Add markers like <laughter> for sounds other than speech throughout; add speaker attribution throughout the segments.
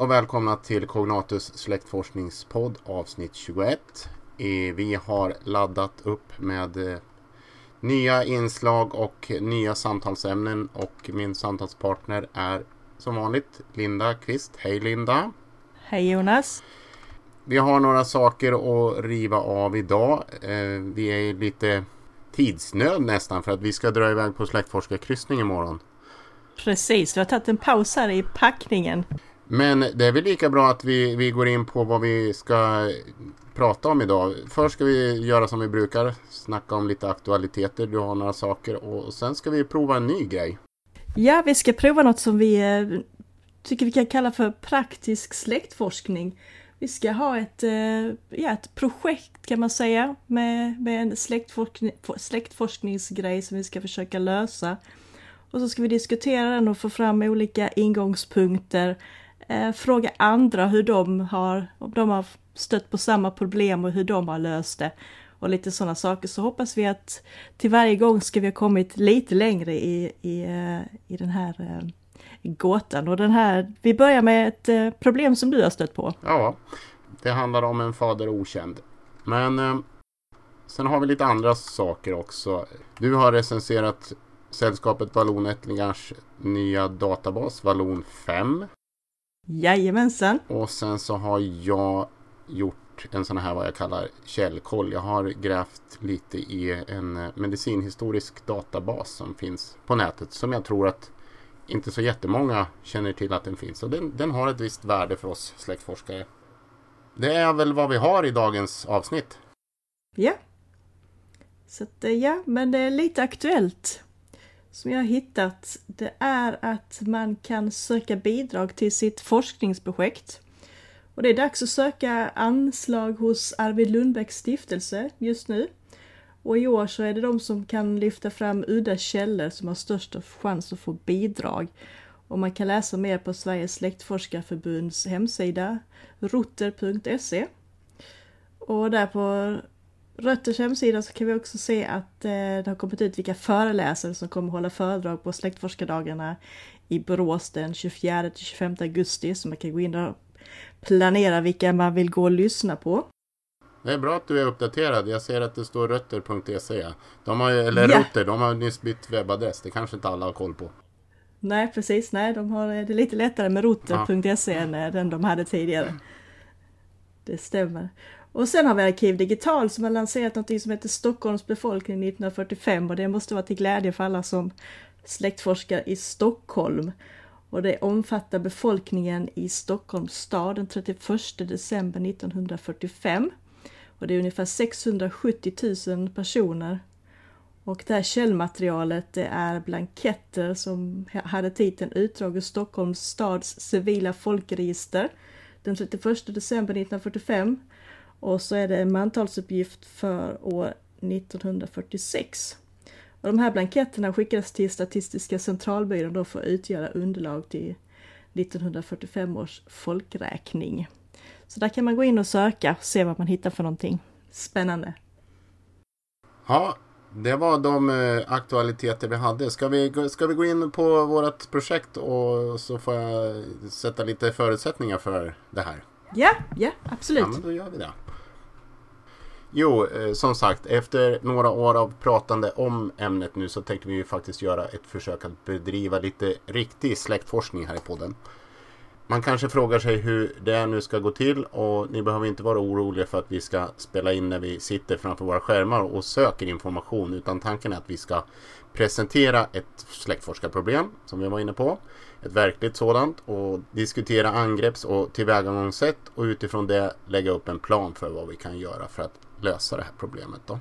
Speaker 1: och välkomna till Cognatus släktforskningspodd avsnitt 21. Vi har laddat upp med eh, nya inslag och nya samtalsämnen och min samtalspartner är som vanligt Linda Kvist. Hej Linda!
Speaker 2: Hej Jonas!
Speaker 1: Vi har några saker att riva av idag. Eh, vi är lite tidsnöd nästan för att vi ska dra iväg på släktforskarkryssning imorgon.
Speaker 2: Precis, vi har tagit en paus här i packningen.
Speaker 1: Men det är väl lika bra att vi, vi går in på vad vi ska prata om idag. Först ska vi göra som vi brukar, snacka om lite aktualiteter. Du har några saker och sen ska vi prova en ny grej.
Speaker 2: Ja, vi ska prova något som vi eh, tycker vi kan kalla för praktisk släktforskning. Vi ska ha ett, eh, ja, ett projekt kan man säga med, med en släktforskning, släktforskningsgrej som vi ska försöka lösa. Och så ska vi diskutera den och få fram olika ingångspunkter. Eh, fråga andra hur de har, om de har stött på samma problem och hur de har löst det. Och lite sådana saker. Så hoppas vi att till varje gång ska vi ha kommit lite längre i, i, eh, i den här eh, gåtan. Och den här, vi börjar med ett eh, problem som du har stött på.
Speaker 1: Ja, det handlar om en fader okänd. Men eh, sen har vi lite andra saker också. Du har recenserat sällskapet Vallonättlingars nya databas Vallon 5.
Speaker 2: Jajamensan.
Speaker 1: Och sen så har jag gjort en sån här vad jag kallar källkoll. Jag har grävt lite i en medicinhistorisk databas som finns på nätet som jag tror att inte så jättemånga känner till att den finns. Och den, den har ett visst värde för oss släktforskare. Det är väl vad vi har i dagens avsnitt.
Speaker 2: Ja. Så att, ja, men det är lite aktuellt som jag har hittat det är att man kan söka bidrag till sitt forskningsprojekt. Och det är dags att söka anslag hos Arvid Lundbäcks stiftelse just nu. Och i år så är det de som kan lyfta fram udda källor som har störst chans att få bidrag. Och man kan läsa mer på Sveriges släktforskarförbunds hemsida, rotter.se. Och där på Rötters hemsida så kan vi också se att eh, det har kommit ut vilka föreläsare som kommer hålla föredrag på släktforskardagarna i Borås den 24-25 augusti. Så man kan gå in och planera vilka man vill gå och lyssna på.
Speaker 1: Det är bra att du är uppdaterad. Jag ser att det står rötter.se. De har, eller yeah. Rutter, de har nyss bytt webbadress. Det kanske inte alla har koll på.
Speaker 2: Nej, precis. Nej, de har det är lite lättare med rotter.se ja. än den de hade tidigare. Det stämmer. Och sen har vi Arkiv Digital som har lanserat något som heter Stockholms befolkning 1945 och det måste vara till glädje för alla som släktforskar i Stockholm. Och det omfattar befolkningen i Stockholms stad den 31 december 1945. Och det är ungefär 670 000 personer. Och det här källmaterialet det är blanketter som hade titeln Utdrag ur Stockholms stads civila folkregister den 31 december 1945 och så är det en mantalsuppgift för år 1946. Och de här blanketterna skickas till Statistiska centralbyrån då för att utgöra underlag till 1945 års folkräkning. Så där kan man gå in och söka och se vad man hittar för någonting spännande.
Speaker 1: Ja, det var de eh, aktualiteter vi hade. Ska vi, ska vi gå in på vårt projekt och så får jag sätta lite förutsättningar för det här?
Speaker 2: Ja, ja absolut. Ja,
Speaker 1: men då gör vi det. Jo, eh, som sagt, efter några år av pratande om ämnet nu så tänkte vi ju faktiskt göra ett försök att bedriva lite riktig släktforskning här i podden. Man kanske frågar sig hur det nu ska gå till och ni behöver inte vara oroliga för att vi ska spela in när vi sitter framför våra skärmar och söker information utan tanken är att vi ska presentera ett släktforskarproblem som vi var inne på. Ett verkligt sådant och diskutera angrepps och tillvägagångssätt och utifrån det lägga upp en plan för vad vi kan göra för att lösa det här problemet. Då.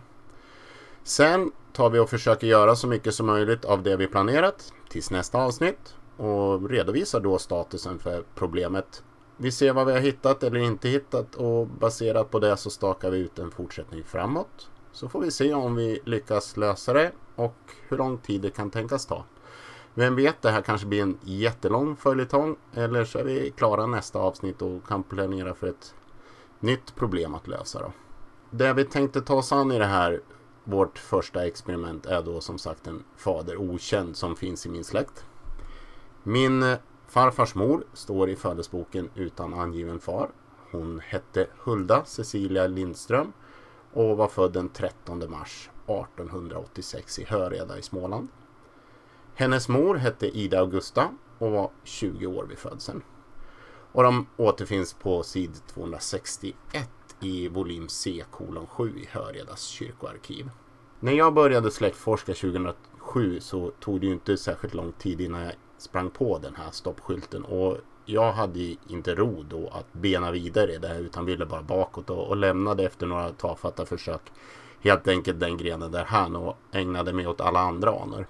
Speaker 1: Sen tar vi och försöker göra så mycket som möjligt av det vi planerat tills nästa avsnitt och redovisar då statusen för problemet. Vi ser vad vi har hittat eller inte hittat och baserat på det så stakar vi ut en fortsättning framåt. Så får vi se om vi lyckas lösa det och hur lång tid det kan tänkas ta. Vem vet, det här kanske blir en jättelång följetong eller så är vi klara nästa avsnitt och kan planera för ett nytt problem att lösa. Då. Det vi tänkte ta oss an i det här, vårt första experiment, är då som sagt en fader okänd som finns i min släkt. Min eh, Farfars mor står i födelseboken utan angiven far. Hon hette Hulda Cecilia Lindström och var född den 13 mars 1886 i Höreda i Småland. Hennes mor hette Ida Augusta och var 20 år vid födseln. Och de återfinns på sid 261 i volym C kolon 7 i Höredas kyrkoarkiv. När jag började släktforska 2007 så tog det ju inte särskilt lång tid innan jag sprang på den här stoppskylten och jag hade inte ro då att bena vidare i det utan ville bara bakåt och, och lämnade efter några tafatta försök helt enkelt den grenen där han och ägnade mig åt alla andra anor.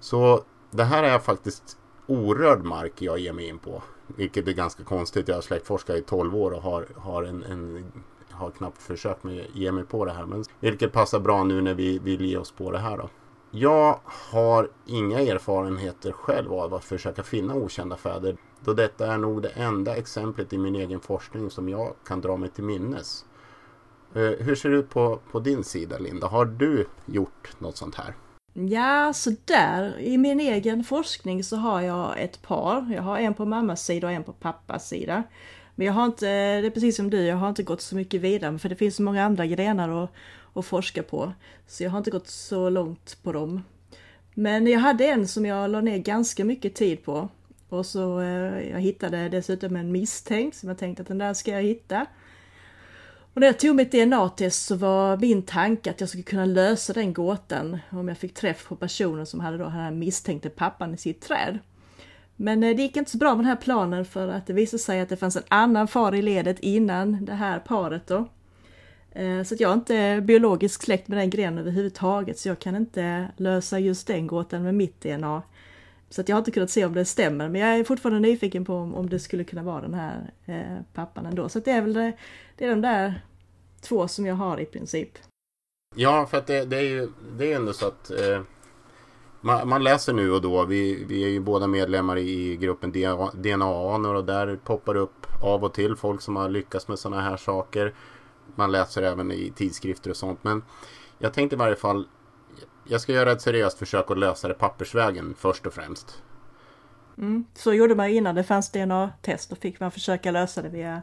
Speaker 1: Så det här är faktiskt orörd mark jag ger mig in på. Vilket är ganska konstigt. Jag har släktforskat i 12 år och har, har, en, en, har knappt försökt med, ge mig på det här. Men vilket passar bra nu när vi vill ge oss på det här då. Jag har inga erfarenheter själv av att försöka finna okända fäder. Då detta är nog det enda exemplet i min egen forskning som jag kan dra mig till minnes. Eh, hur ser det ut på, på din sida Linda? Har du gjort något sånt här?
Speaker 2: Ja, så där. I min egen forskning så har jag ett par. Jag har en på mammas sida och en på pappas sida. Men jag har inte, det är precis som du, jag har inte gått så mycket vidare för det finns så många andra grenar att, att forska på. Så jag har inte gått så långt på dem. Men jag hade en som jag la ner ganska mycket tid på. Och så eh, jag hittade dessutom en misstänkt som jag tänkte att den där ska jag hitta. Och när jag tog mitt DNA-test så var min tanke att jag skulle kunna lösa den gåtan om jag fick träff på personen som hade då den här misstänkte pappan i sitt träd. Men eh, det gick inte så bra med den här planen för att det visade sig att det fanns en annan far i ledet innan det här paret då. Eh, så att jag är inte biologiskt släkt med den grenen överhuvudtaget så jag kan inte lösa just den gåtan med mitt DNA. Så att jag har inte kunnat se om det stämmer men jag är fortfarande nyfiken på om, om det skulle kunna vara den här eh, pappan ändå. Så det är väl det, det är de där två som jag har i princip.
Speaker 1: Ja, för att det, det är ju det är ändå så att eh, man, man, läser nu och då. Vi, vi är ju båda medlemmar i gruppen DNA-anor och där poppar upp av och till folk som har lyckats med sådana här saker. Man läser även i tidskrifter och sånt. Men jag tänkte i varje fall jag ska göra ett seriöst försök att lösa det pappersvägen först och främst.
Speaker 2: Mm, så gjorde man innan det fanns DNA-test. Då fick man försöka lösa det via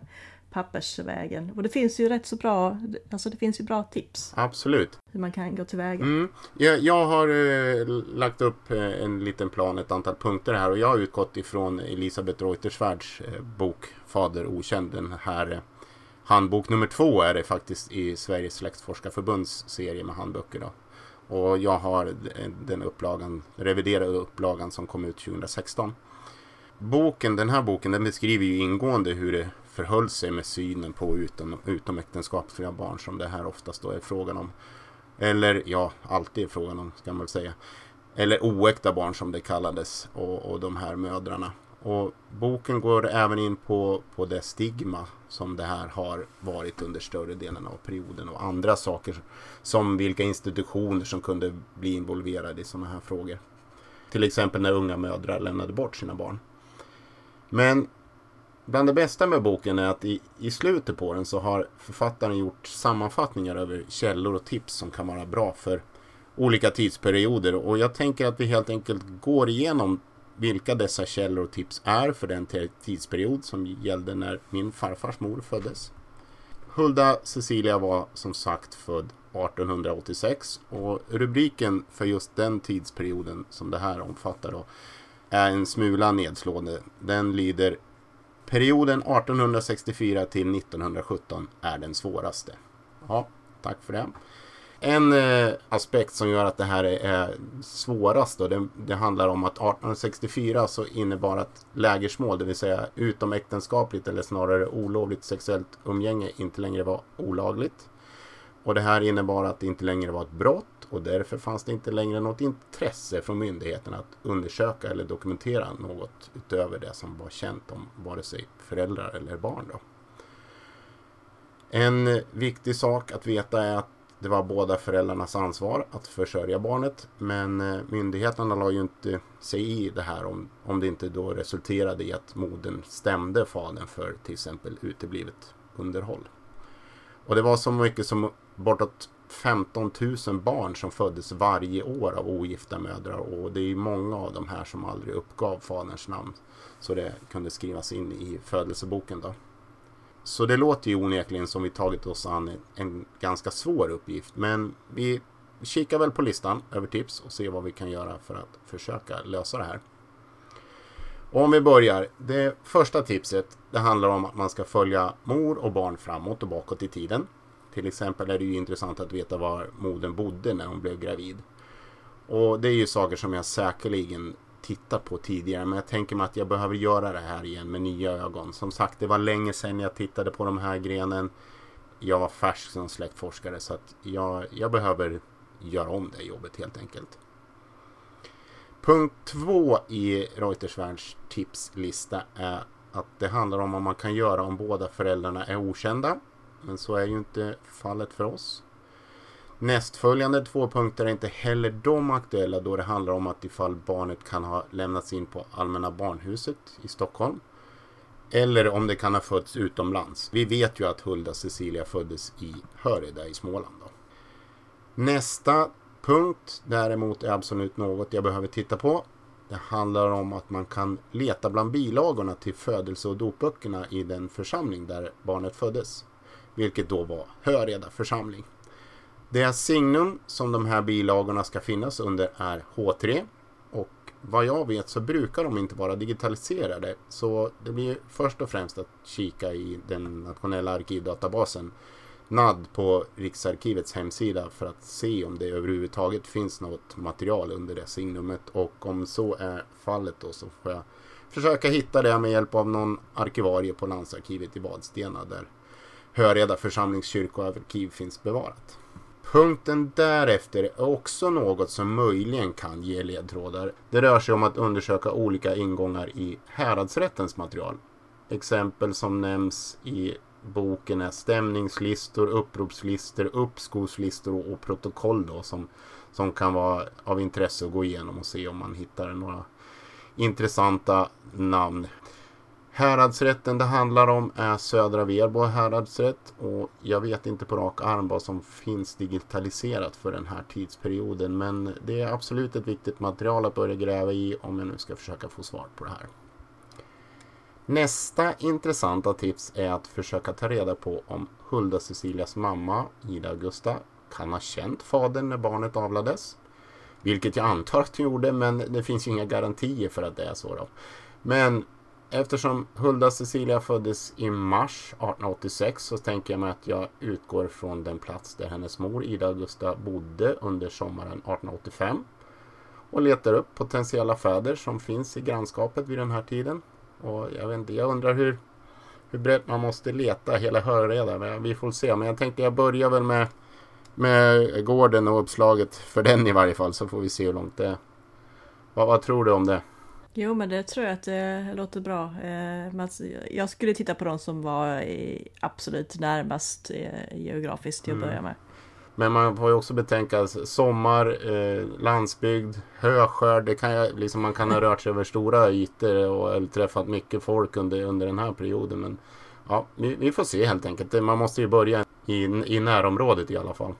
Speaker 2: pappersvägen. Och det finns ju rätt så bra, alltså det finns ju bra tips.
Speaker 1: Absolut.
Speaker 2: Hur man kan gå tillväga.
Speaker 1: Mm. Jag, jag har eh, lagt upp eh, en liten plan, ett antal punkter här och jag har utgått ifrån Elisabeth Reuterswärds eh, bok Fader okänd. Den här eh, handbok nummer två är det faktiskt i Sveriges släktforskarförbunds serie med handböcker. Då. Och jag har den upplagan, reviderade upplagan som kom ut 2016. Boken, den här boken den beskriver ju ingående hur det förhöll sig med synen på utom, utomäktenskapliga barn som det här oftast då är frågan om. Eller ja, alltid är frågan om ska man väl säga. Eller oäkta barn som det kallades och, och de här mödrarna. Och boken går även in på, på det stigma som det här har varit under större delen av perioden och andra saker som vilka institutioner som kunde bli involverade i sådana här frågor. Till exempel när unga mödrar lämnade bort sina barn. Men bland det bästa med boken är att i, i slutet på den så har författaren gjort sammanfattningar över källor och tips som kan vara bra för olika tidsperioder och jag tänker att vi helt enkelt går igenom vilka dessa källor och tips är för den tidsperiod som gällde när min farfars mor föddes. Hulda Cecilia var som sagt född 1886 och rubriken för just den tidsperioden som det här omfattar då är en smula nedslående. Den lyder Perioden 1864 till 1917 är den svåraste. Ja, tack för det. En eh, aspekt som gör att det här är, är svårast då, det, det, handlar om att 1864 så innebar att lägersmål, det vill säga utomäktenskapligt eller snarare olovligt sexuellt umgänge inte längre var olagligt. Och det här innebar att det inte längre var ett brott och därför fanns det inte längre något intresse från myndigheterna att undersöka eller dokumentera något utöver det som var känt om vare sig föräldrar eller barn. Då. En viktig sak att veta är att det var båda föräldrarnas ansvar att försörja barnet. Men eh, myndigheterna la ju inte sig i det här om, om det inte då resulterade i att modern stämde fadern för till exempel uteblivet underhåll. Och det var så mycket som bortåt 15 000 barn som föddes varje år av ogifta mödrar och det är många av de här som aldrig uppgav faderns namn. Så det kunde skrivas in i födelseboken då. Så det låter ju onekligen som vi tagit oss an en, ganska svår uppgift. Men vi kikar väl på listan över tips och ser vad vi kan göra för att försöka lösa det här. Om vi börjar. Det första tipset det handlar om att man ska följa mor och barn framåt och bakåt i tiden. Till exempel är det ju intressant att veta var modern bodde när hon blev gravid. Och det är ju saker som jag säkerligen tittat på tidigare men jag tänker mig att jag behöver göra det här igen med nya ögon. Som sagt, det var länge sedan jag tittade på de här grenen. Jag var färsk som släktforskare så att jag, jag behöver göra om det jobbet helt enkelt. Punkt två i Reutersvärds tipslista är att det handlar om vad man kan göra om båda föräldrarna är okända. Men så är ju inte fallet för oss. Nästföljande två punkter är inte heller de aktuella då det handlar om att ifall barnet kan ha lämnats in på Allmänna barnhuset i Stockholm. Eller om det kan ha fötts utomlands. Vi vet ju att Hulda Cecilia föddes i Höreda i Småland. Då. Nästa punkt däremot är absolut något jag behöver titta på. Det handlar om att man kan leta bland bilagorna till födelse och dopböckerna i den församling där barnet föddes. Vilket då var Höreda församling. Det signum som de här bilagorna ska finnas under är H3. Och vad jag vet så brukar de inte vara digitaliserade. Så det blir först och främst att kika i den nationella arkivdatabasen NAD på Riksarkivets hemsida för att se om det överhuvudtaget finns något material under det signumet och om så är fallet då så får jag försöka hitta det med hjälp av någon arkivarie på landsarkivet i Vadstena där Höreda församlingskyrkoarkiv finns bevarat. Punkten därefter är också något som möjligen kan ge ledtrådar. Det rör sig om att undersöka olika ingångar i häradsrättens material. Exempel som nämns i boken är stämningslistor, uppropslistor, uppskovslistor och protokoll då som, som kan vara av intresse att gå igenom och se om man hittar några intressanta namn. Häradsrätten det handlar om är Södra Verbo häradsrätt och jag vet inte på rak arm vad som finns digitaliserat för den här tidsperioden men det är absolut ett viktigt material att börja gräva i om jag nu ska försöka få svar på det här. Nästa intressanta tips är att försöka ta reda på om Hulda Cecilias mamma, Ida Augusta, kan ha känt fadern när barnet avlades. Vilket jag antar att hon gjorde, men det finns ju inga garantier för att det är så. Då. Men eftersom Hulda Cecilia föddes i mars 1886 så tänker jag mig att jag utgår från den plats där hennes mor Ida Augusta bodde under sommaren 1885 och letar upp potentiella fäder som finns i grannskapet vid den här tiden. Och jag vet inte, jag undrar hur, hur brett man måste leta hela Hörreda. Vi får se. Men jag tänkte jag börjar väl med, med gården och uppslaget för den i varje fall. Så får vi se hur långt det är. Vad, vad tror du om det?
Speaker 2: Jo men det tror jag att det låter bra. Eh, jag skulle titta på de som var absolut närmast eh, geografiskt till att mm. börja med.
Speaker 1: Men man får ju också betänka sommar, eh, landsbygd, höskörd. Det kan liksom, man kan ha rört sig över stora ytor och träffat mycket folk under, under den här perioden. Men ja, vi, vi får se helt enkelt. Man måste ju börja i, i närområdet i alla fall.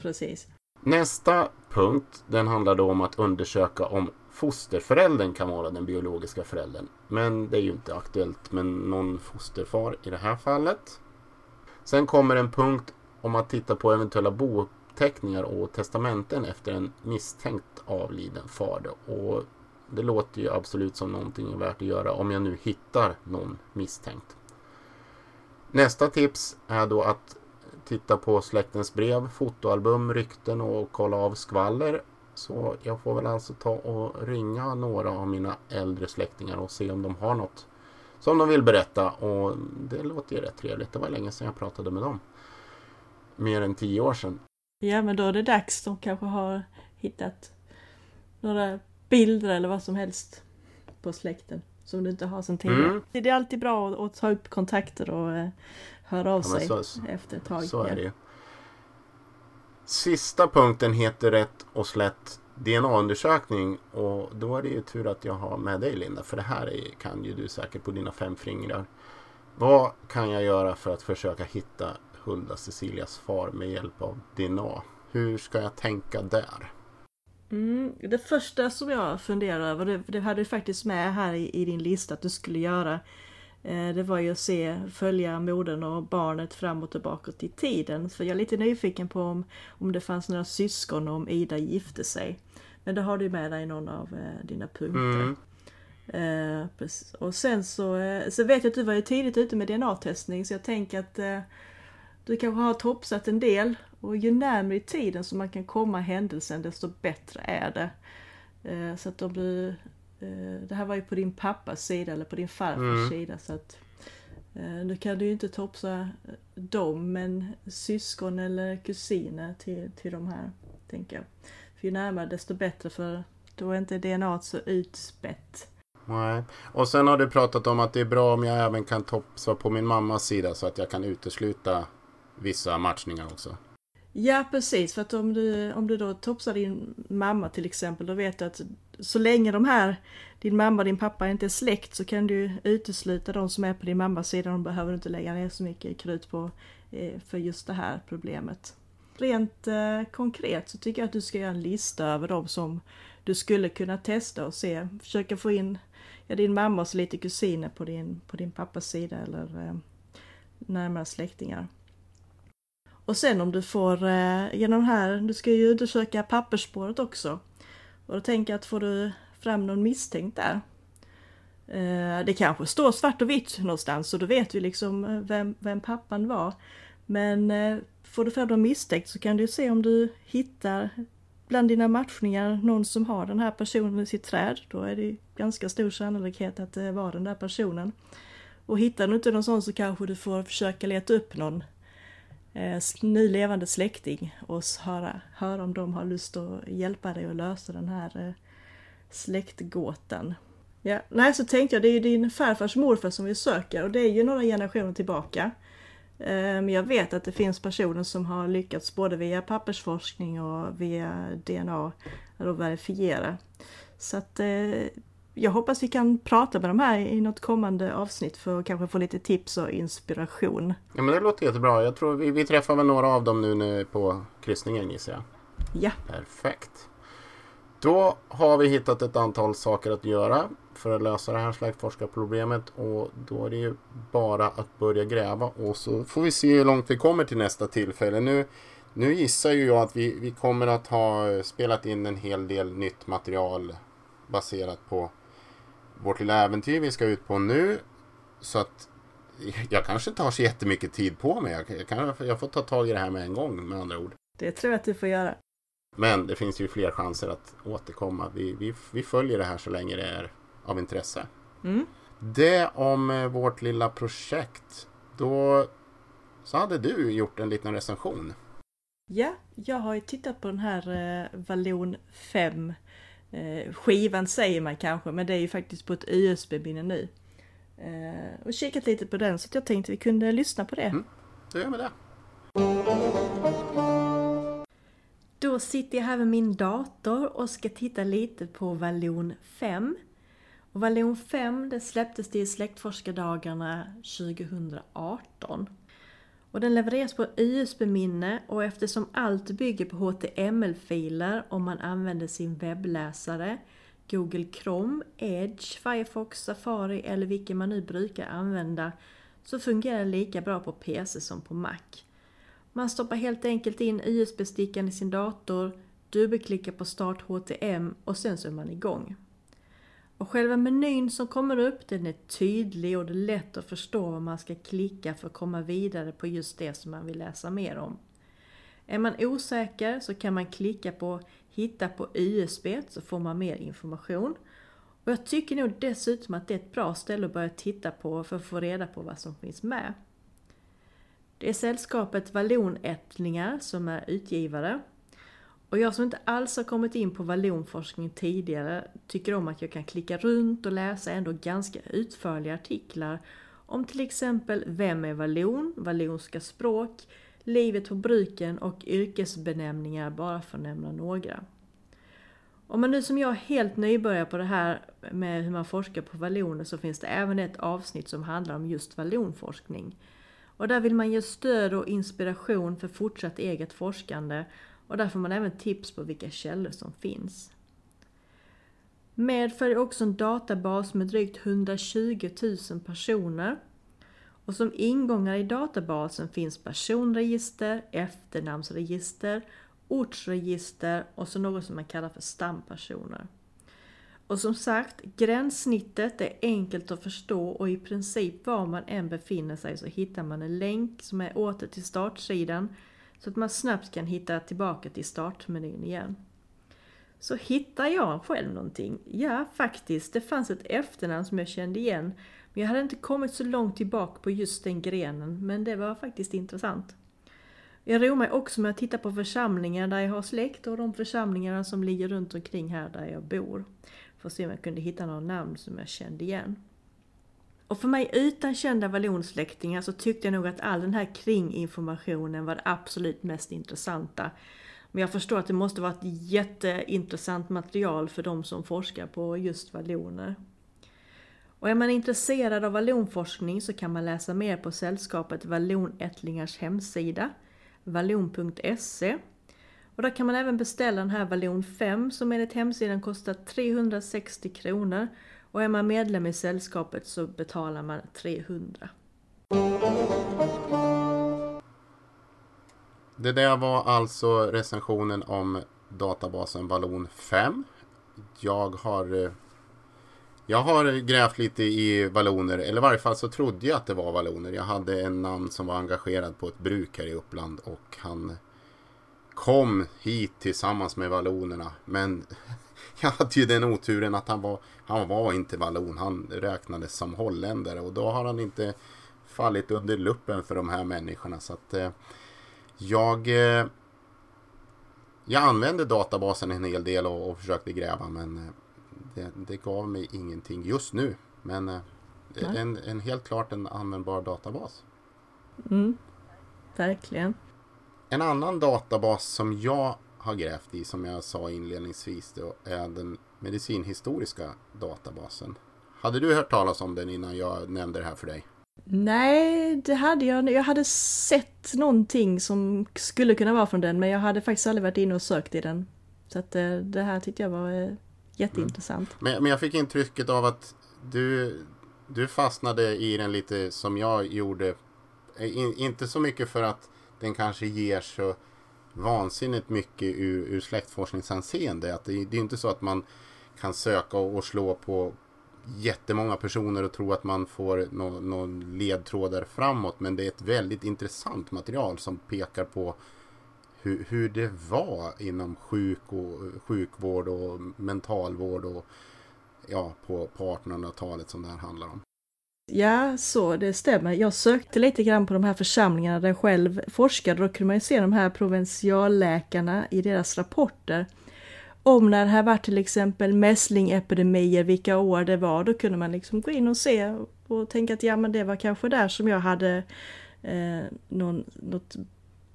Speaker 2: Precis.
Speaker 1: Nästa punkt den handlar då om att undersöka om fosterföräldern kan vara den biologiska föräldern. Men det är ju inte aktuellt med någon fosterfar i det här fallet. Sen kommer en punkt om att titta på eventuella bouppteckningar och testamenten efter en misstänkt avliden fader. Och det låter ju absolut som någonting värt att göra om jag nu hittar någon misstänkt. Nästa tips är då att titta på släktens brev, fotoalbum, rykten och kolla av skvaller. Så jag får väl alltså ta och ringa några av mina äldre släktingar och se om de har något som de vill berätta. Och det låter ju rätt trevligt. Det var länge sedan jag pratade med dem mer än tio år sedan.
Speaker 2: Ja men då är det dags. De kanske har hittat några bilder eller vad som helst på släkten som du inte har sedan tidigare. Mm. Det är alltid bra att ta upp kontakter och uh, höra av ja, sig så, efter ett tag.
Speaker 1: Så är det. Sista punkten heter rätt och slätt DNA-undersökning och då är det ju tur att jag har med dig Linda för det här är, kan ju du säkert på dina fem fingrar. Vad kan jag göra för att försöka hitta Hulda Cecilias far med hjälp av DNA. Hur ska jag tänka där?
Speaker 2: Mm, det första som jag funderar över, det, det hade du faktiskt med här i, i, din lista att du skulle göra. Eh, det var ju att se, följa modern och barnet fram och tillbaka i tiden. För jag är lite nyfiken på om, om det fanns några syskon och om Ida gifte sig. Men det har du med dig i någon av eh, dina punkter. Mm. Eh, och sen så, eh, så vet jag att du var ju tidigt ute med DNA-testning så jag tänker att eh, du kanske har topsat en del och ju närmare i tiden som man kan komma händelsen desto bättre är det. Så att om du, det här var ju på din pappas sida eller på din farfars mm. sida så att eh, nu kan du ju inte topsa dem men syskon eller kusiner till, till de här tänker jag. För ju närmare desto bättre för då är inte DNA så utspätt.
Speaker 1: Nej. Och sen har du pratat om att det är bra om jag även kan topsa på min mammas sida så att jag kan utesluta vissa matchningar också.
Speaker 2: Ja precis, för att om du, om du då topsar din mamma till exempel, då vet du att så länge de här, din mamma och din pappa inte är släkt så kan du utesluta de som är på din mammas sida. De behöver du inte lägga ner så mycket krut på eh, för just det här problemet. Rent eh, konkret så tycker jag att du ska göra en lista över de som du skulle kunna testa och se. Försöka få in ja, din mammas lite kusiner på din, på din pappas sida eller eh, närmare släktingar. Och sen om du får eh, genom här, du ska ju undersöka pappersspåret också. Och då tänker jag att får du fram någon misstänkt där. Eh, det kanske står svart och vitt någonstans så då vet du liksom eh, vem, vem pappan var. Men eh, får du fram någon misstänkt så kan du se om du hittar bland dina matchningar någon som har den här personen i sitt träd. Då är det ganska stor sannolikhet att det var den där personen. Och hittar du inte någon sån så kanske du får försöka leta upp någon eh, nu levande släkting och höra, höra om de har lust att hjälpa dig att lösa den här eh, släktgåtan. Ja, nej så tänkte jag, det är ju din farfars morfar som vi söker och det är ju några generationer tillbaka. Eh, men jag vet att det finns personer som har lyckats både via pappersforskning och via DNA att verifiera. Så att eh, jag hoppas vi kan prata med de här i något kommande avsnitt för att kanske få lite tips och inspiration.
Speaker 1: Ja men det låter jättebra. Jag tror vi, vi träffar väl några av dem nu, nu på kryssningen gissar jag.
Speaker 2: Ja.
Speaker 1: Perfekt. Då har vi hittat ett antal saker att göra för att lösa det här släktforskarproblemet och då är det ju bara att börja gräva och så får vi se hur långt vi kommer till nästa tillfälle. Nu, nu gissar ju jag att vi, vi kommer att ha spelat in en hel del nytt material baserat på vårt lilla äventyr vi ska ut på nu. Så att <laughs> jag kanske tar så jättemycket tid på mig. Jag, kan, jag får ta tag i det här med en gång med andra ord.
Speaker 2: Det tror jag att du får göra.
Speaker 1: Men det finns ju fler chanser att återkomma. Vi, vi, vi följer det här så länge det är av intresse.
Speaker 2: Mm.
Speaker 1: Det om eh, vårt lilla projekt. Då så hade du gjort en liten recension.
Speaker 2: Ja, jag har ju tittat på den här eh, Vallon 5 eh, skivan säger man kanske, men det är ju faktiskt på ett USB-minne nu. Eh, och kikat lite på den så jag tänkte vi kunde lyssna på det. Mm,
Speaker 1: då gör vi det.
Speaker 2: Då sitter jag här med min dator och ska titta lite på Vallon 5. Och Vallon 5 det släpptes i släktforskardagarna 2018. Och den levereras på USB-minne och eftersom allt bygger på HTML-filer om man använder sin webbläsare, Google Chrome, Edge, Firefox, Safari eller vilken man nu brukar använda så fungerar det lika bra på PC som på Mac. Man stoppar helt enkelt in USB-stickan i sin dator, dubbelklickar på Start HTM och sen så är man igång. Och själva menyn som kommer upp den är tydlig och det är lätt att förstå vad man ska klicka för att komma vidare på just det som man vill läsa mer om. Är man osäker så kan man klicka på Hitta på USB så får man mer information. Och jag tycker nog dessutom att det är ett bra ställe att börja titta på för att få reda på vad som finns med. Det är sällskapet Vallonättlingar som är utgivare och jag som inte alls har kommit in på vallonforskning tidigare tycker om att jag kan klicka runt och läsa ändå ganska utförliga artiklar om till exempel Vem är vallon? Vallonska språk, livet på bruken och yrkesbenämningar bara för att nämna några. Om man nu som jag är helt nybörjare på det här med hur man forskar på valloner så finns det även ett avsnitt som handlar om just vallonforskning. Och där vill man ge stöd och inspiration för fortsatt eget forskande och där får man även tips på vilka källor som finns. Med följer också en databas med drygt 120 000 personer. Och som ingångar i databasen finns personregister, efternamnsregister, ortsregister och så något som man kallar för stampersoner. Och som sagt, gränssnittet är enkelt att förstå och i princip var man än befinner sig så hittar man en länk som är åter till startsidan så att man snabbt kan hitta tillbaka till startmenyn igen. Så hittar jag själv någonting? Ja, faktiskt. Det fanns ett efternamn som jag kände igen. Men jag hade inte kommit så långt tillbaka på just den grenen, men det var faktiskt intressant. Jag roar mig också med att titta på församlingar där jag har släkt och de församlingarna som ligger runt omkring här där jag bor. För att se om jag kunde hitta några namn som jag kände igen. Och för mig utan kända vallonsläktingar så tyckte jag nog att all den här kringinformationen var det absolut mest intressanta. Men jag förstår att det måste vara ett jätteintressant material för de som forskar på just valloner. Och är man intresserad av vallonforskning så kan man läsa mer på sällskapet Vallonättlingars hemsida, vallon.se. Och där kan man även beställa den här Vallon 5 som enligt hemsidan kostar 360 kronor och är man medlem i sällskapet så betalar man 300.
Speaker 1: Det där var alltså recensionen om databasen Vallon 5. Jag har eh, jag har grävt lite i valloner, eller i varje fall så trodde jag att det var valloner. Jag hade en namn som var engagerad på ett bruk här i Uppland och han kom hit tillsammans med vallonerna. Men <laughs> jag hade ju den oturen att han var, han var inte vallon. Han räknades som holländare och då har han inte fallit under luppen för de här människorna. Så att eh, jag eh, jag använde databasen en hel del och, och försökte gräva men eh, det, det, gav mig ingenting just nu. Men eh, en, en, helt klart en användbar databas.
Speaker 2: Mm, verkligen.
Speaker 1: En annan databas som jag har grävt i som jag sa inledningsvis då, är den medicinhistoriska databasen. Hade du hört talas om den innan jag nämnde det här för dig?
Speaker 2: Nej, det hade jag Jag hade sett någonting som skulle kunna vara från den men jag hade faktiskt aldrig varit inne och sökt i den. Så att eh, det här tyckte jag var eh, jätteintressant.
Speaker 1: Mm. Men, men jag fick intrycket av att du, du fastnade i den lite som jag gjorde. Eh, in, inte så mycket för att den kanske ger så vansinnigt mycket ur, ur släktforskningsanseende. Att det, det är inte så att man kan söka och, och slå på jättemånga personer och tro att man får någon nå ledtrådar framåt. Men det är ett väldigt intressant material som pekar på hur, hur det var inom sjuk och, sjukvård och mentalvård och ja, på, på 1800-talet som det här handlar om.
Speaker 2: Ja, så det stämmer. Jag sökte lite grann på de här församlingarna där jag själv forskade. Då kunde man ju se de här provinsialläkarna i deras rapporter. Om när det här var till exempel mässlingepidemier, vilka år det var, då kunde man liksom gå in och se och tänka att ja men det var kanske där som jag hade eh, någon, något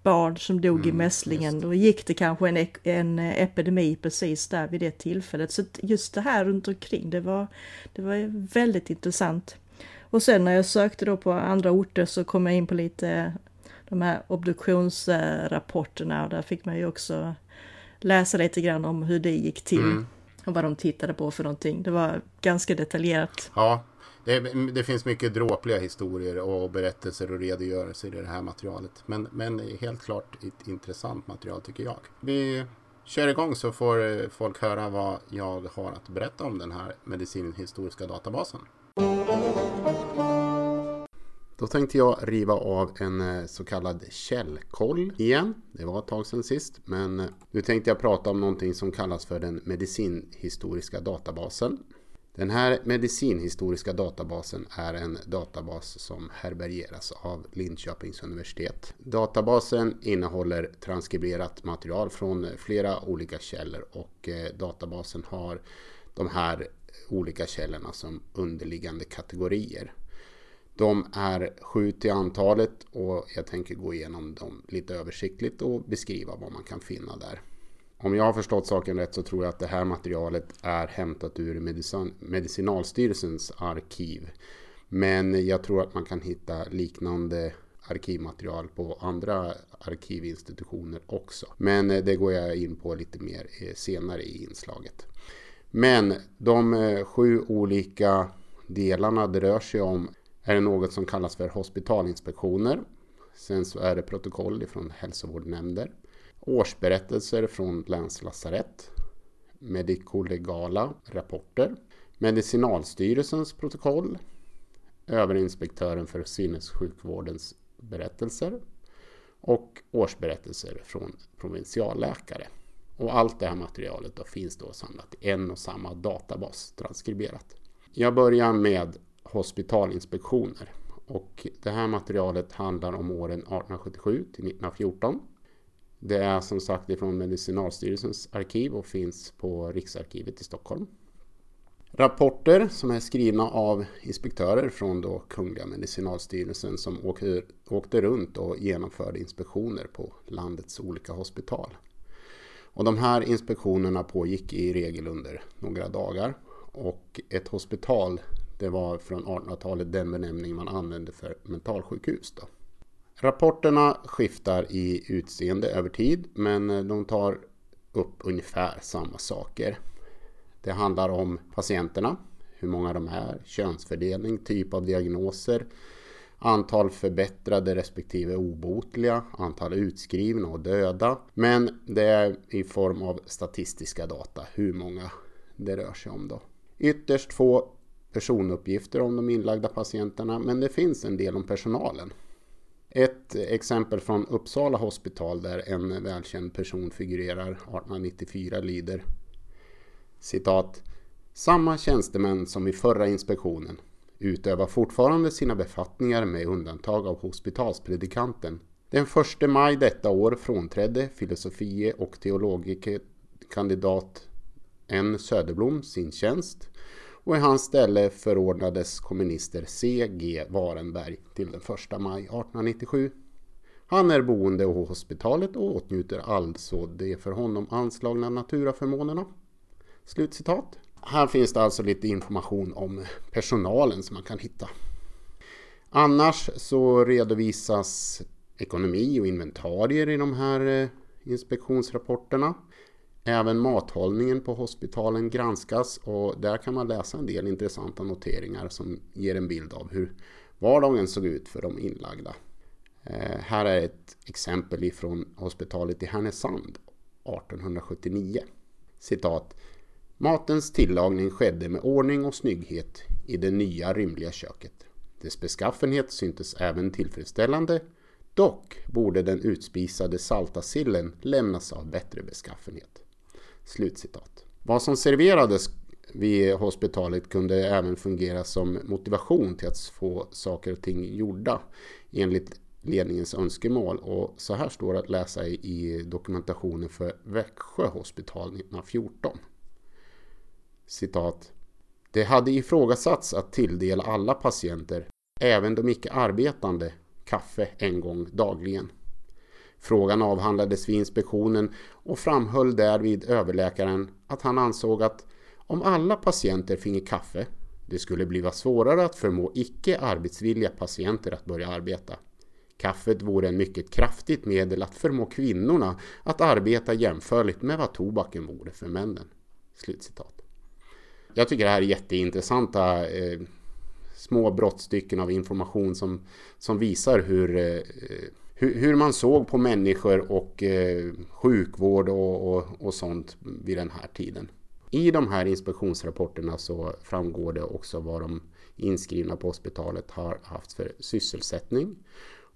Speaker 2: barn som dog mm, i mässlingen. Då gick det kanske en, en epidemi precis där vid det tillfället. Så just det här runt omkring, det var, det var väldigt intressant. Och sen när jag sökte då på andra orter så kom jag in på lite de här obduktionsrapporterna och där fick man ju också läsa lite grann om hur det gick till. Mm. Och vad de tittade på för någonting. Det var ganska detaljerat.
Speaker 1: Ja, det, det, finns mycket dråpliga historier och berättelser och redogörelser i det här materialet. Men, men helt klart ett intressant material tycker jag. Vi kör igång så får folk höra vad jag har att berätta om den här medicinhistoriska databasen. Då tänkte jag riva av en eh, så kallad källkoll igen. Det var ett tag sedan sist. Men eh, nu tänkte jag prata om någonting som kallas för den medicinhistoriska databasen. Den här medicinhistoriska databasen är en databas som härbärgeras av Linköpings universitet. Databasen innehåller transkriberat material från flera olika källor och eh, databasen har de här olika källorna som underliggande kategorier. De är sju till antalet och jag tänker gå igenom dem lite översiktligt och beskriva vad man kan finna där. Om jag har förstått saken rätt så tror jag att det här materialet är hämtat ur Medicin Medicinalstyrelsens arkiv. Men jag tror att man kan hitta liknande
Speaker 3: arkivmaterial på andra arkivinstitutioner också. Men det går jag in på lite mer eh, senare i inslaget. Men de eh, sju olika delarna det rör sig om är något som kallas för hospitalinspektioner. Sen så är det protokoll från hälsovårdsnämnder. Årsberättelser från länslasarett. Medikolegala rapporter. Medicinalstyrelsens protokoll. Överinspektören för sinnessjukvårdens berättelser. Och årsberättelser från provinsialläkare. Och allt det här materialet då finns då samlat i en och samma databas transkriberat. Jag börjar med hospitalinspektioner. Och det här materialet handlar om åren 1877 till 1914. Det är som sagt ifrån Medicinalstyrelsens arkiv och finns på Riksarkivet i Stockholm. Rapporter som är skrivna av inspektörer från då Kungliga Medicinalstyrelsen som åkte, åkte runt och genomförde inspektioner på landets olika hospital. Och de här inspektionerna pågick i regel under några dagar. Och ett hospital, det var från 1800-talet den benämning man använde för mentalsjukhus. Då. Rapporterna skiftar i utseende över tid men eh, de tar upp ungefär samma saker. Det handlar om patienterna, hur många de är, könsfördelning, typ av diagnoser, antal förbättrade respektive obotliga, antal utskrivna och döda. Men det är i form av statistiska data hur många det rör sig om då. Ytterst få personuppgifter om de inlagda patienterna men det finns en del om personalen. Ett exempel från Uppsala hospital där en välkänd person figurerar 1894 lyder citat Samma tjänstemän som vid förra inspektionen utövar fortfarande sina befattningar med undantag av hospitalspredikanten. Den 1 maj detta år frånträdde filosofie och teologikandidat N Söderblom sin tjänst och i hans ställe förordnades kommunister C.G. Warenberg till den 1 maj 1897. Han är boende på hospitalet och åtnjuter alltså de för honom anslagna naturaförmånerna. Slutcitat. Här finns det alltså lite information om personalen som man kan hitta. Annars så redovisas ekonomi och inventarier i de här eh, inspektionsrapporterna. Även mathållningen på hospitalen granskas och där kan man läsa en del intressanta noteringar som ger en bild av hur vardagen såg ut för de inlagda. Eh, här är ett exempel ifrån hospitalet i Härnösand 1879. Citat Matens tillagning skedde med ordning och snygghet i det nya rymliga köket. Dess beskaffenhet syntes även tillfredsställande, dock borde den utspisade salta sillen lämnas av bättre beskaffenhet. Slutcitat. Vad som serverades vid hospitalet kunde även fungera som motivation till att få saker och ting gjorda enligt ledningens önskemål och så här står det att läsa i dokumentationen för Växjö hospital 1914 citat. Det hade ifrågasatts att tilldela alla patienter, även de icke arbetande, kaffe en gång dagligen. Frågan avhandlades vid inspektionen och framhöll därvid överläkaren att han ansåg att om alla patienter finge kaffe, det skulle bliva svårare att förmå icke arbetsvilliga patienter att börja arbeta. Kaffet vore en mycket kraftigt medel att förmå kvinnorna att arbeta jämförligt med vad tobaken vore för männen. Slutcitat. Jag tycker det här är jätteintressanta eh, små brottstycken av information som, som visar hur, eh, hur, hur, man såg på människor och eh, sjukvård och, och, och sånt vid den här tiden. I de här inspektionsrapporterna så framgår det också vad de inskrivna på hospitalet har haft för sysselsättning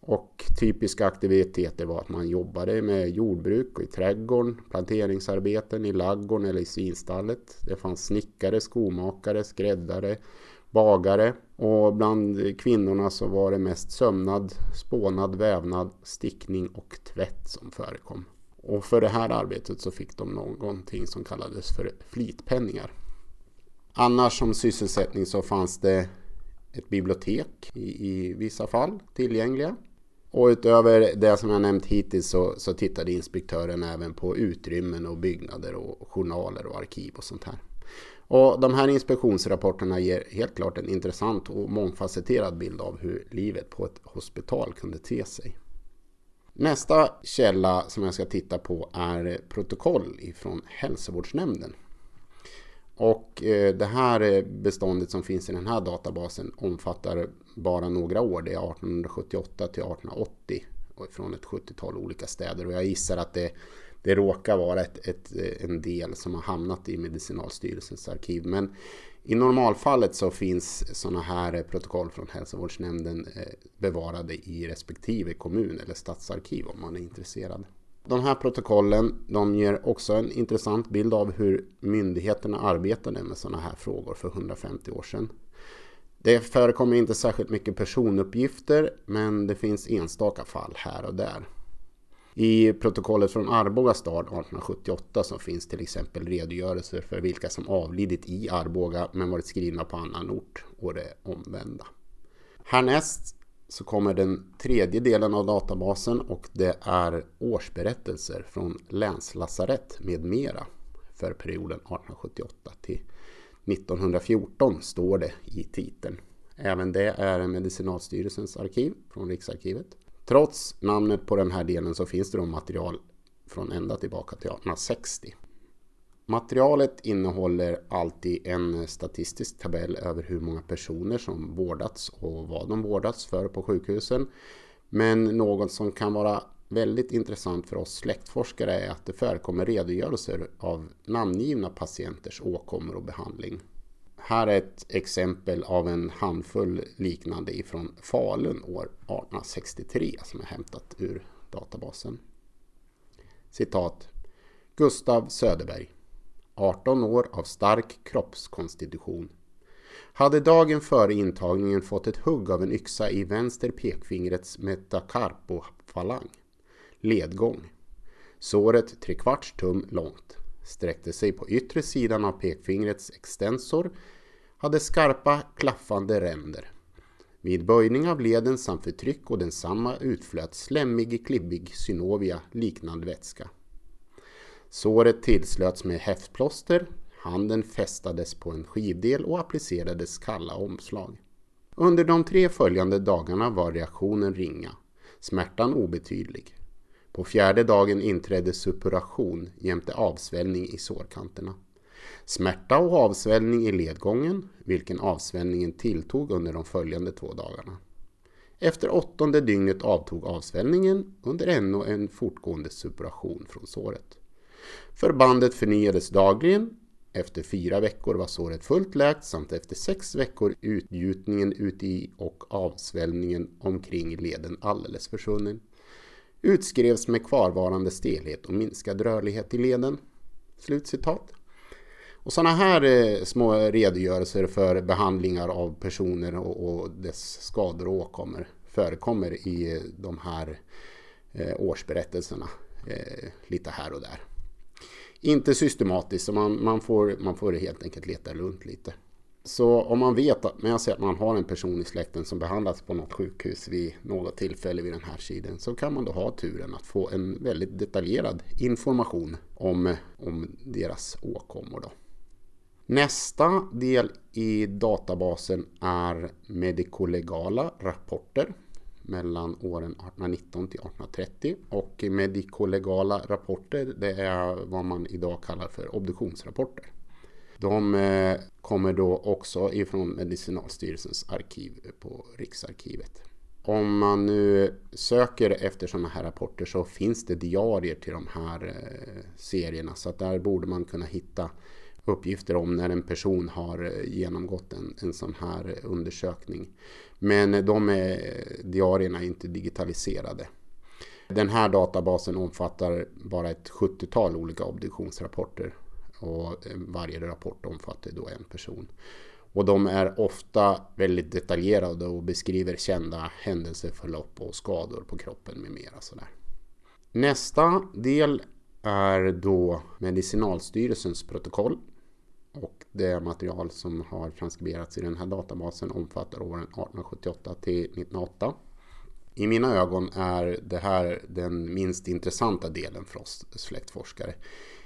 Speaker 3: och typiska aktiviteter var att man jobbade med jordbruk och i trädgården, planteringsarbeten i laggården eller i svinstallet. Det fanns snickare, skomakare, skräddare, bagare och bland kvinnorna så var det mest sömnad, spånad, vävnad, stickning och tvätt som förekom. Och för det här arbetet så fick de någonting som kallades för flitpenningar. Annars som sysselsättning så fanns det ett bibliotek i, i vissa fall tillgängliga. Och utöver det som jag nämnt hittills så, så tittade inspektören även på utrymmen och byggnader och journaler och arkiv och sånt här. Och de här inspektionsrapporterna ger helt klart en intressant och mångfacetterad bild av hur livet på ett hospital kunde te sig. Nästa källa som jag ska titta på är protokoll ifrån hälsovårdsnämnden. Och eh, det här eh, beståndet som finns i den här databasen omfattar bara några år. Det är 1878 till 1880 och från ett 70-tal olika städer. Och jag gissar att det, det råkar vara ett, ett, eh, en del som har hamnat i Medicinalstyrelsens arkiv. Men i normalfallet så finns sådana här eh, protokoll från hälsovårdsnämnden bevarade i respektive kommun eller stadsarkiv om man är intresserad. De här protokollen de ger också en intressant bild av hur myndigheterna arbetade med sådana här frågor för 150 år sedan. Det förekommer inte särskilt mycket personuppgifter men det finns enstaka fall här och där. I protokollet från Arboga stad 1878 så finns till exempel redogörelser för vilka som avlidit i Arboga men varit skrivna på annan ort och det omvända. Härnäst så kommer den tredje delen av databasen och det är årsberättelser från länslasarett med mera för perioden 1878 till 1914 står det i titeln. Även det är Medicinalstyrelsens arkiv från Riksarkivet. Trots namnet på den här delen så finns det då material från ända tillbaka till 1860. Materialet innehåller alltid en statistisk tabell över hur många personer som vårdats och vad de vårdats för på sjukhusen. Men något som kan vara väldigt intressant för oss släktforskare är att det förekommer redogörelser av namngivna patienters åkommor och behandling. Här är ett exempel av en handfull liknande ifrån Falun år 1863 som är hämtat ur databasen. Citat Gustav Söderberg 18 år av stark kroppskonstitution hade dagen före intagningen fått ett hugg av en yxa i vänster pekfingrets metacarpofalang ledgång. Såret trekvarts tum långt, sträckte sig på yttre sidan av pekfingrets extensor, hade skarpa klaffande ränder. Vid böjning av leden samt förtryck och densamma utflöt slemmig, klibbig synovia liknande vätska. Såret tillslöts med häftplåster, handen fästades på en skivdel och applicerades kalla omslag. Under de tre följande dagarna var reaktionen ringa, smärtan obetydlig. På fjärde dagen inträdde suppuration jämte avsvällning i sårkanterna. Smärta och avsvällning i ledgången, vilken avsvällningen tilltog under de följande två dagarna. Efter åttonde dygnet avtog avsvällningen under ännu en fortgående suppuration från såret. Förbandet förnyades dagligen. Efter fyra veckor var såret fullt läkt samt efter sex veckor utgjutningen uti och avsvällningen omkring leden alldeles försvunnen utskrevs med kvarvarande stelhet och minskad rörlighet i leden. Slutcitat. Och sådana här eh, små redogörelser för behandlingar av personer och, och dess skador och åkommor förekommer i de här eh, årsberättelserna eh, lite här och där. Inte systematiskt, så man, man, får, man får helt enkelt leta runt lite. Så om man vet att, med sig att man har en person i släkten som behandlats på något sjukhus vid något tillfälle vid den här tiden så kan man då ha turen att få en väldigt detaljerad information om, om deras åkommor. Då. Nästa del i databasen är medikolegala rapporter mellan åren 1819 till 1830 och medikolegala rapporter det är vad man idag kallar för obduktionsrapporter. De eh, kommer då också ifrån Medicinalstyrelsens arkiv på Riksarkivet. Om man nu söker efter sådana här rapporter så finns det diarier till de här eh, serierna så att där borde man kunna hitta uppgifter om när en person har eh, genomgått en, en sån här undersökning. Men eh, de är, diarierna är inte digitaliserade. Den här databasen omfattar bara ett 70-tal olika obduktionsrapporter och eh, varje rapport omfattar då en person. Och de är ofta väldigt detaljerade och beskriver kända händelseförlopp och skador på kroppen med mera. Sådär. Nästa del är då Medicinalstyrelsens protokoll. Och det material som har transkriberats i den här databasen omfattar åren 1878 till 1908. I mina ögon är det här den minst intressanta delen för oss släktforskare.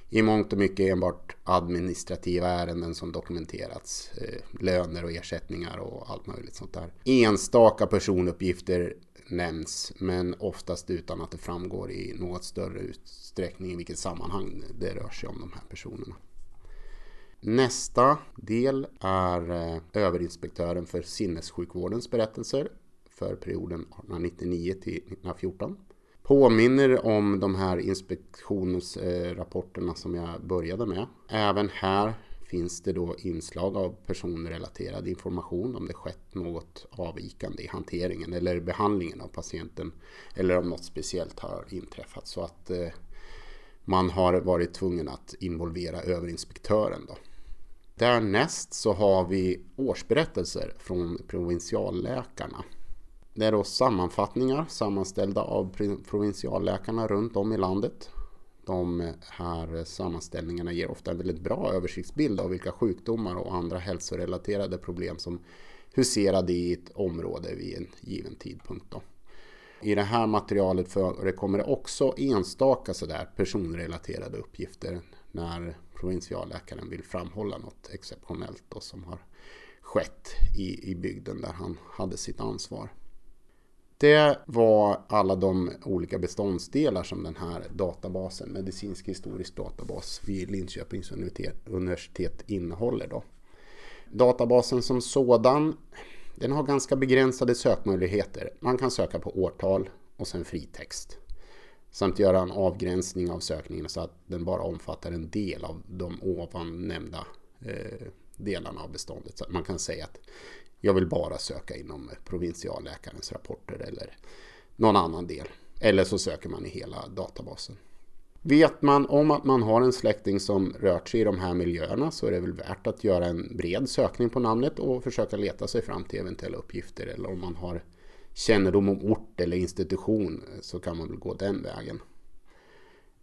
Speaker 3: i mångt och mycket enbart administrativa ärenden som dokumenterats. Eh, löner och ersättningar och allt möjligt sånt där. Enstaka personuppgifter nämns men oftast utan att det framgår i något större utsträckning i vilket sammanhang det rör sig om de här personerna. Nästa del är eh, överinspektören för sinnessjukvårdens berättelser för perioden 1899 till 1914 påminner om de här inspektionsrapporterna som jag började med. Även här finns det då inslag av personrelaterad information om det skett något avvikande i hanteringen eller behandlingen av patienten eller om något speciellt har inträffat så att eh, man har varit tvungen att involvera överinspektören. Då. Därnäst så har vi årsberättelser från provinsialläkarna det är då sammanfattningar sammanställda av provinsialläkarna runt om i landet. De här sammanställningarna ger ofta en väldigt bra översiktsbild av vilka sjukdomar och andra hälsorelaterade problem som huserade i ett område vid en given tidpunkt. Då. I det här materialet förekommer det också enstaka sådär personrelaterade uppgifter när provinsialläkaren vill framhålla något exceptionellt då som har skett i, i bygden där han hade sitt ansvar. Det var alla de olika beståndsdelar som den här databasen, medicinsk historisk databas vid Linköpings universitet innehåller. Då. Databasen som sådan, den har ganska begränsade sökmöjligheter. Man kan söka på årtal och sen fritext. Samt göra en avgränsning av sökningen så att den bara omfattar en del av de ovan nämnda eh, delarna av beståndet. Så att man kan säga att jag vill bara söka inom provinsialläkarens rapporter eller någon annan del. Eller så söker man i hela databasen. Vet man om att man har en släkting som rört sig i de här miljöerna så är det väl värt att göra en bred sökning på namnet och försöka leta sig fram till eventuella uppgifter. Eller om man har kännedom om ort eller institution så kan man väl gå den vägen.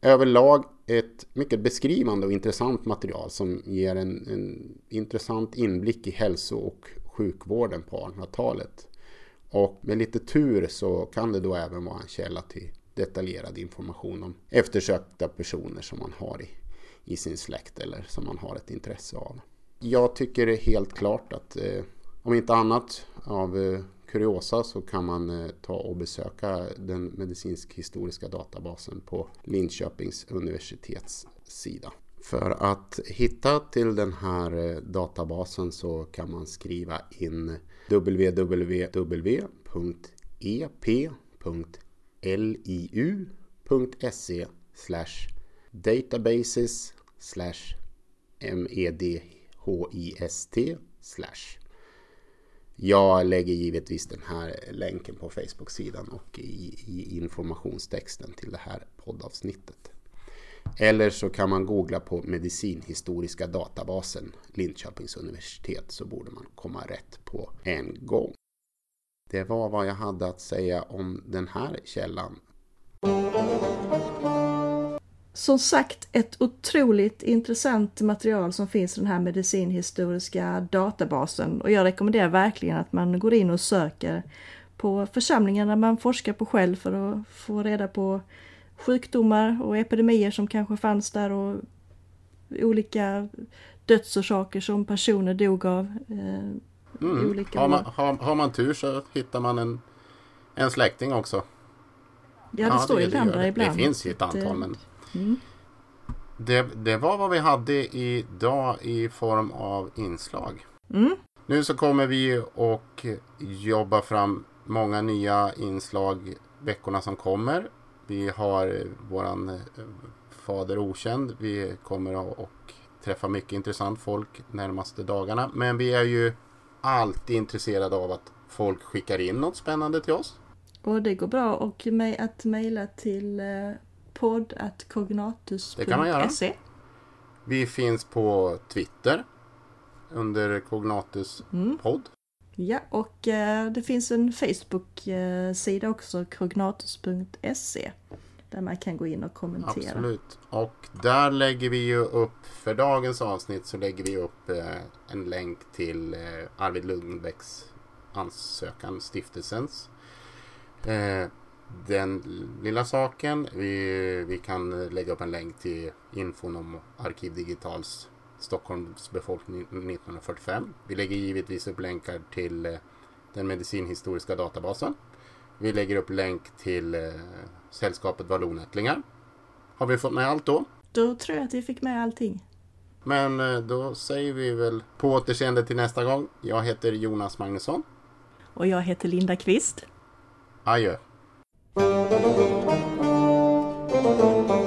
Speaker 3: Överlag ett mycket beskrivande och intressant material som ger en, en intressant inblick i hälso och sjukvården på 1800-talet. Och med lite tur så kan det då även vara en källa till detaljerad information om eftersökta personer som man har i, i sin släkt eller som man har ett intresse av. Jag tycker det är helt klart att eh, om inte annat av eh, kuriosa så kan man eh, ta och besöka den medicinsk-historiska databasen på Linköpings universitets sida. För att hitta till den här eh, databasen så kan man skriva in www.ep.liu.se e databases medhist slash jag lägger givetvis den här länken på Facebook-sidan och i, i informationstexten till det här poddavsnittet. Eller så kan man googla på medicinhistoriska databasen Linköpings universitet så borde man komma rätt på en gång. Det var vad jag hade att säga om den här källan.
Speaker 2: Som sagt ett otroligt intressant material som finns i den här medicinhistoriska databasen och jag rekommenderar verkligen att man går in och söker på församlingarna man forskar på själv för att få reda på sjukdomar och epidemier som kanske fanns där och olika dödsorsaker som personer dog av. Eh,
Speaker 3: mm. olika har, man, har, har, man tur så hittar man en, en släkting också.
Speaker 2: Ja, det ja, står ju ibland där ibland.
Speaker 3: Det finns ju ett antal men mm. det, det var vad vi hade idag i form av inslag.
Speaker 2: Mm.
Speaker 3: Nu så kommer vi och jobba fram många nya inslag veckorna som kommer. Vi har våran eh, fader okänd. Vi kommer att träffa mycket intressant folk närmaste dagarna. Men vi är ju alltid intresserade av att folk skickar in något spännande till oss.
Speaker 2: Och det går bra och med att mejla till eh, podd.cognatus.se. Det kan man göra.
Speaker 3: Vi finns på Twitter under Cognatus mm. podd.
Speaker 2: Ja, och eh, det finns en Facebook-sida också, krognatus.se. Där man kan gå in och kommentera.
Speaker 3: Absolut. Och där lägger vi ju upp, för dagens avsnitt så lägger vi upp eh, en länk till eh, Arvid Lundbäcks ansökan, stiftelsens.
Speaker 1: Den lilla saken. Vi, vi kan lägga upp en länk till infon om Arkiv Digitals Stockholms befolkning 1945. Vi lägger givetvis upp länkar till eh, den medicinhistoriska databasen. Vi lägger upp länk till eh, Sällskapet Vallonättlingar. Har vi fått med allt då?
Speaker 2: Då tror jag att vi fick med allting.
Speaker 1: Men eh, då säger vi väl på återseende till nästa gång. Jag heter Jonas Magnusson.
Speaker 2: Och jag heter Linda Kvist.
Speaker 1: Adjö. Thank you.